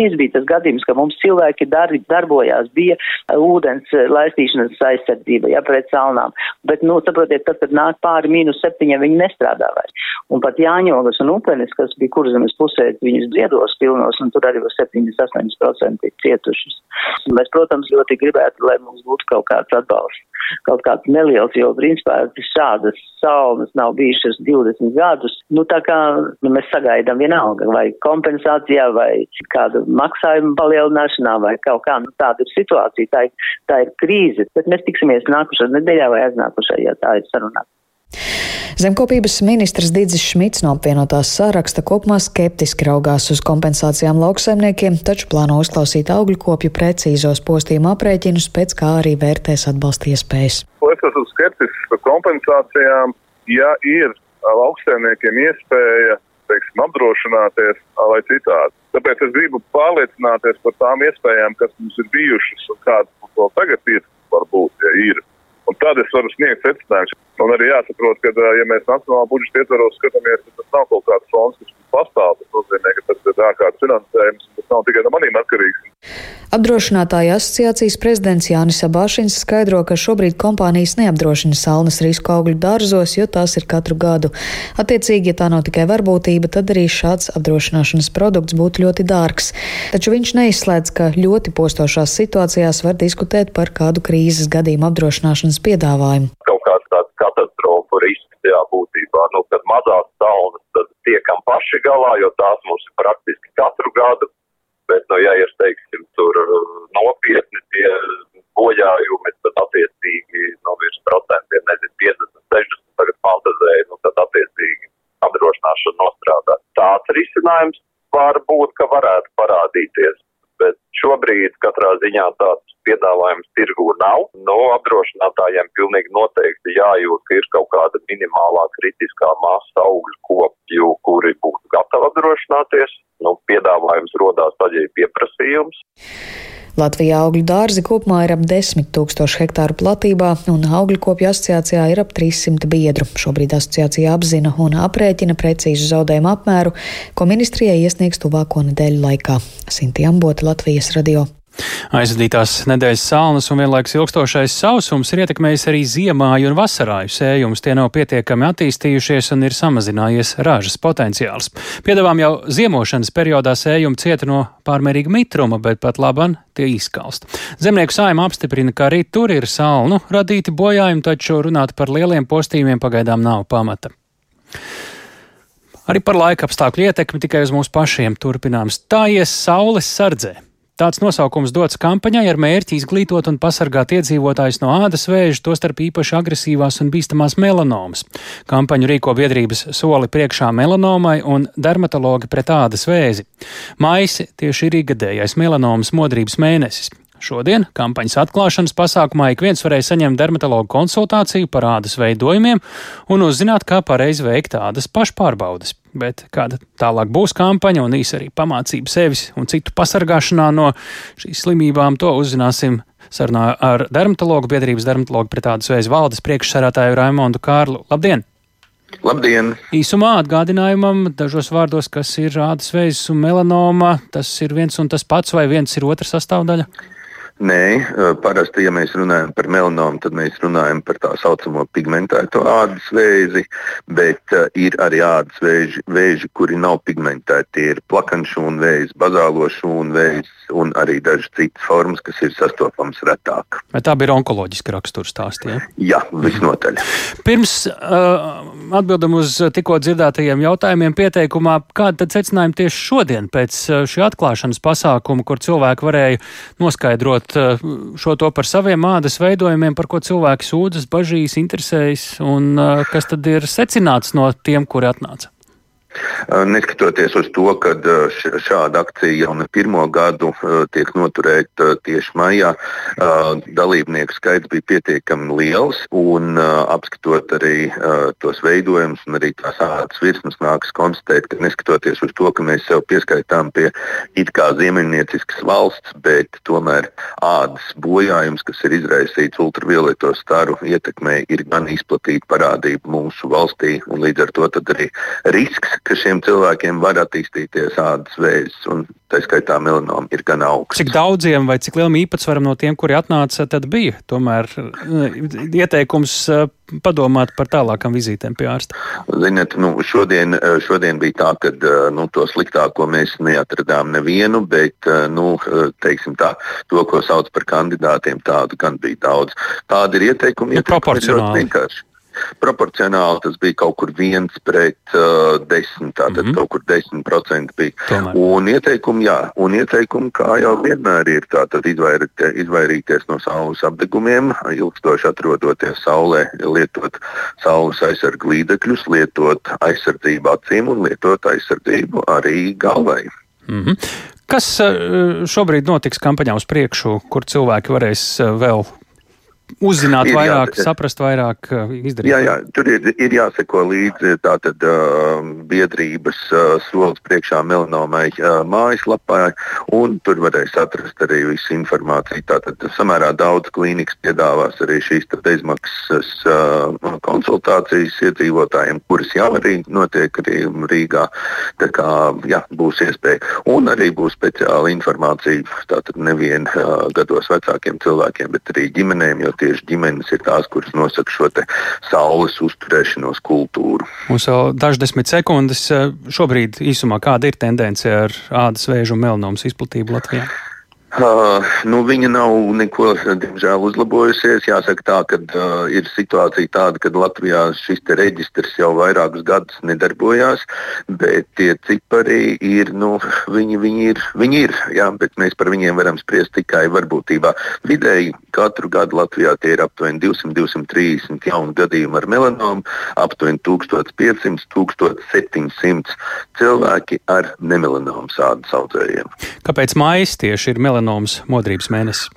Šis bija tas gadījums, ka mums cilvēki dar, darbojās, bija uh, ūdens uh, laistīšanas aizsardzība, ja pret salnām. Bet, nu, saprotiet, tad, kad nāk pāri mīnus septiņiem, viņi nestrādā vairs. Un pat Jāņogas un Upenis, kas bija kurzemes pusē, viņas briedos pilnos, un tur arī var 78% cietušas. Mēs, protams, ļoti gribētu, lai mums būtu kaut kāds atbalsts kaut kāds neliels, jo principā šādas salmas nav bijušas 20 gadus. Nu, tā kā nu, mēs sagaidām vienalga vai kompensācijā vai kādu maksājumu palielināšanā vai kaut kā, nu tāda ir situācija, tā ir, tā ir krīze, bet mēs tiksimies nākušajā nedēļā vai aiznākušajā, ja tā ir sarunāta. Zemkopības ministrs Digis Šmits no apvienotās sāraksta kopumā skeptiski raugās uz kompensācijām lauksaimniekiem, taču plāno uzklausīt augļu kopju precīzos postījuma aprēķinus, pēc kā arī vērtēs atbalsta iespējas. Es esmu skeptisks par kompensācijām, ja ir lauksaimniekiem iespēja teiksim, apdrošināties vai citādi. Tāpēc es gribu pārliecināties par tām iespējām, kas mums ir bijušas un kādas mums vēl tagad ir, varbūt, ja ir Un tad es varu sniegt secinājumus. Un arī jāsaprot, ka, ja mēs nacionālā budžeta ietvaros skatāmies, tad tas nav kaut kāds fonds, kas pastāv. Tas nozīmē, ka tas ir ārkārtas finansējums, un tas nav tikai no maniem atkarīgs. Apdrošinātāja asociācijas prezidents Jānis Abāšins skaidro, ka šobrīd kompānijas neapdrošina salnas risku augļu dārzos, jo tās ir katru gadu. Attiecīgi, ja tā nav tikai varbūtība, tad arī šāds apdrošināšanas produkts būtu ļoti dārgs. Taču viņš neizslēdz, ka ļoti postošās situācijās var diskutēt par kādu krīzes gadījumu apdrošināšanas piedāvājumu. Kaut kāds tāds katastrofu risks, jā, būtībā, nu, kad mazās salnas, tad tiekam paši galā, jo tās mums ir praktiski katru gadu bet, nu, ja ir, teiksim, tur uh, nopietni tie bojājumi, tad attiecīgi no virs procentiem, nezinu, 50, 60 tagad fantazēja, nu, tad attiecīgi apdrošināšana nostrādā. Tāds risinājums var būt, ka varētu parādīties, bet šobrīd katrā ziņā tāds piedāvājums tirgū nav. No apdrošinātājiem pilnīgi noteikti jājūt, ka ir kaut kāda minimālā kritiskā masa augļu kopju, kuri būtu gatavi apdrošināties. Nu, piedāvājums rodās tad, ja ir pieprasījums. Latvijā augļu dārzi kopumā ir ap 10 tūkstoši hektāru platībā, un augļu kopju asociācijā ir ap 300 biedru. Šobrīd asociācija apzina un aprēķina precīzu zaudējumu apmēru, ko ministrijai iesniegs tuvāko nedēļu laikā. Sinti Ambota, Latvijas radio. Aizvadītās nedēļas salnas un vienlaikus ilgstošais sausums ir ietekmējis arī ziemāju un vasarāju sējumus. Tie nav pietiekami attīstījušies un ir samazinājies ražas potenciāls. Piedāvām jau ziemošanas periodā sējumi cieta no pārmērīga mitruma, bet pat laban tie izkalst. Zemnieku saima apstiprina, ka arī tur ir salnu radīti bojājumi, taču runāt par lieliem postījumiem pagaidām nav pamata. Arī par laika apstākļu ietekmi tikai uz mūsu pašiem turpinām stājies saules sardzē. Tāds nosaukums dots kampaņai ar mērķi izglītot un pasargāt iedzīvotājus no ādas vēža, tostarp īpaši agresīvās un bīstamās melanomas. Kampaņu rīko biedrības soli priekšā melanomai un dermatologi pret ādas vēzi. Maisi tieši ir ikgadējais melanomas modrības mēnesis. Šodien kampaņas atklāšanas pasākumā ik viens varēja saņemt dermatologu konsultāciju par ādas veidojumiem un uzzināt, kā pareizi veikt ādas pašpārbaudes. Bet kāda tālāk būs kampaņa un īsi arī pamācība sevis un citu pasargāšanā no šīs slimībām, to uzzināsim sarunā ar dermatologu biedrības dermatologu pret ādas vēzi valdes priekšsarātāju Raimondu Kārlu. Labdien! Labdien! Īsumā atgādinājumam dažos vārdos, kas ir ādas vēzis un melanoma, tas ir viens un tas pats vai viens ir otra sastāvdaļa? Nē, parasti, ja mēs runājam par melanomu, tad mēs runājam par tā saucamo pigmentēto ādas vēzi, bet uh, ir arī ādas vēži, vēži, kuri nav pigmentēti. Tie ir plakanšūnu vēzis, bazālo šūnu vēzis un arī dažas citas formas, kas ir sastopamas retāk. Vai tā bija onkoloģiska rakstura stāstījā? Ja? Jā, visnotaļ. Pirms uh, atbildam uz tikko dzirdētajiem jautājumiem pieteikumā, kāda tad secinājuma tieši šodien pēc šī atklāšanas pasākuma, kur cilvēki varēja noskaidrot uzzināt eh, šo to par saviem ādas veidojumiem, par ko cilvēki sūdzas, bažīs, interesējas, un eh, kas tad ir secināts no tiem, kuri atnāca? Neskatoties uz to, ka šāda akcija jau ne pirmo gadu tiek noturēta tieši maijā, dalībnieku skaits bija pietiekami liels. Un, apskatot arī tos veidojumus un arī tās ādas virsmas, nākas konstatēt, ka neskatoties uz to, ka mēs sev pieskaitām pie it kā ziemeļnieciskas valsts, bet tomēr ādas bojājums, kas ir izraisīts ultravioleto staru ietekmē, ir gan izplatīta parādība mūsu valstī. Līdz ar to arī risks ka šiem cilvēkiem var attīstīties ādas vēzis, un tā skaitā melanoma ir gan augsts. Cik daudziem vai cik lielam īpatsvaram no tiem, kuri atnāca, tad bija tomēr eh, ieteikums eh, padomāt par tālākām vizītēm pie ārsta? Ziniet, nu, šodien, eh, šodien bija tā, ka nu, to sliktāko mēs neatradām nevienu, bet nu, tā, to, ko sauc par kandidātiem, tādu gan bija daudz. Kādi ir ieteikumi? Ja proporcionāli. Proporcionāli tas bija kaut kur viens pret uh, desmit, tātad mm -hmm. kaut kur desmit procenti bija. Tomēr. Un ieteikumi, jā, un ieteikumi, kā jau vienmēr ir, tātad izvairīt, izvairīties no saules apdegumiem, ilgstoši atrodoties saulē, lietot saules aizsargu līdzekļus, lietot aizsardzību acīm un lietot aizsardzību arī galvai. Mm -hmm. Kas uh, šobrīd notiks kampaņā uz priekšu, kur cilvēki varēs uh, vēl uzzināt ir, vairāk, jā, saprast vairāk, izdarīt. Jā, jā, tur ir, ir jāseko līdzi tātad uh, biedrības uh, solis priekšā melanomai uh, mājaslapā, un tur varēs atrast arī visu informāciju. Tātad samērā daudz klīnikas piedāvās arī šīs bezmaksas uh, konsultācijas iedzīvotājiem, kuras jau arī notiek arī Rīgā. Tā kā jā, būs iespēja. Un arī būs speciāla informācija tātad nevien uh, gados vecākiem cilvēkiem, bet arī ģimenēm, jo tieši ģimenes ir tās, kuras nosaka šo saules uzturēšanos kultūru. Mums vēl dažas desmit sekundes. Šobrīd īsumā kāda ir tendence ar ādas vēžu un melnomas izplatību Latvijā? Uh, nu, viņa nav neko, diemžēl, uzlabojusies. Jāsaka, tā, ka uh, ir situācija tāda, ka Latvijā šis reģistrs jau vairākus gadus nedarbojās, bet tie cipari ir, nu, viņi, viņi ir, viņi ir jā, bet mēs par viņiem varam spriest tikai varbūtībā. Vidēji katru gadu Latvijā tie ir aptuveni 200-230 jaunu gadījumu ar melanomu, aptuveni 1500-1700 cilvēki ar nemelanomu sādas audzējiem. Kāpēc mājas tieši ir melanoms? Melanomas modrības mēnesis.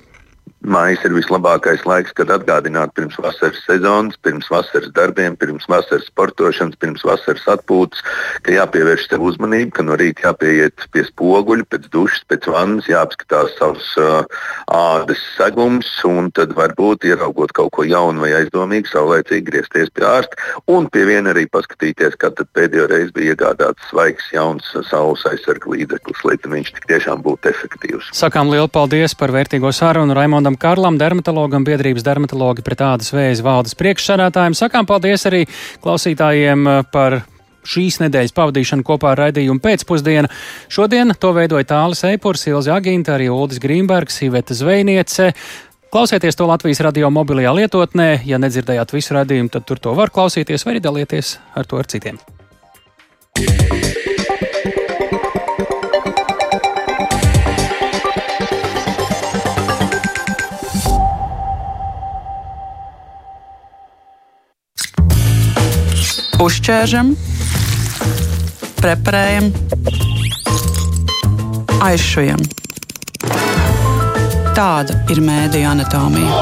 Mājas ir vislabākais laiks, kad atgādināt pirms vasaras sezonas, pirms vasaras darbiem, pirms vasaras sportošanas, pirms vasaras atpūtas, ka jāpievērš sev uzmanība, ka no rīta jāpieiet pie spoguļa, pēc dušas, pēc vannas, jāapskatās savus uh, ādas segums, un tad varbūt ieraugot kaut ko jaunu vai aizdomīgu, saulēcīgi griezties pie ārsta, un pie viena arī paskatīties, kad pēdējo reizi bija iegādāts svaigs jauns saules aizsarga līdzeklis, lai viņš tik tiešām būtu efektīvs. Sakām lielu paldies par vērtīgo sarunu Raimondam. Gunāram Karlam, dermatologam, biedrības dermatologi pret ādas vēzi valdes priekšsādātājiem. Sakām paldies arī klausītājiem eh, par šīs nedēļas pavadīšanu kopā ar raidījumu pēcpusdienu. Šodien to veidoja Tālis Eipurs, Ilzi Aginta, arī Uldis Grīmbergs, Iveta Zvejniece. Klausieties to Latvijas radio mobilajā lietotnē. Ja nedzirdējāt visu raidījumu, tad tur to var klausīties vai arī dalieties ar to ar citiem. Uzķēršam, preparējam, aizšujam. Tāda ir mēdīņa anatomija.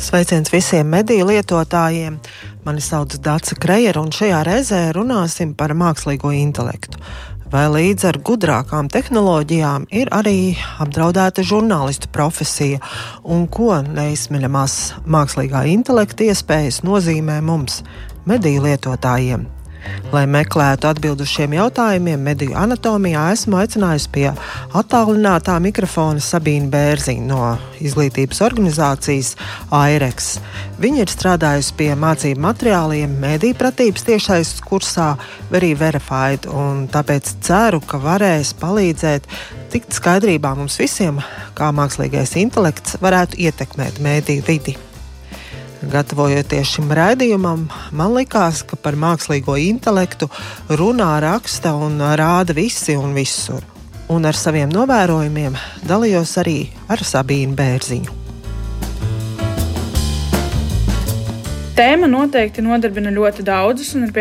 Sveiciens visiem mediju lietotājiem! Mani sauc Dāca Kreira, un šajā reizē runāsim par mākslīgo intelektu vai līdz ar gudrākām tehnoloģijām ir arī apdraudēta žurnālistu profesija, un ko neizsmeļamās mākslīgā intelekta iespējas nozīmē mums, mediju lietotājiem. Lai meklētu atbildus šiem jautājumiem, mediju anatomijā esmu aicinājusi pie attālinātā mikrofona Sabīnu Bērziņu no izglītības organizācijas AIREX. Viņa ir strādājusi pie mācību materiāliem mediju pratības tiešais kursā Very Verified, un tāpēc ceru, ka varēs palīdzēt tikt skaidrībā mums visiem, kā mākslīgais intelekts varētu ietekmēt mediju vidi. Gatavojoties šim raidījumam, man likās, ka par mākslīgo intelektu runā, raksta un rāda visi un visur. Un ar saviem novērojumiem dalījos arī ar Sabīnu Bērziņu. Tēma noteikti nodarbina ļoti daudzus un ir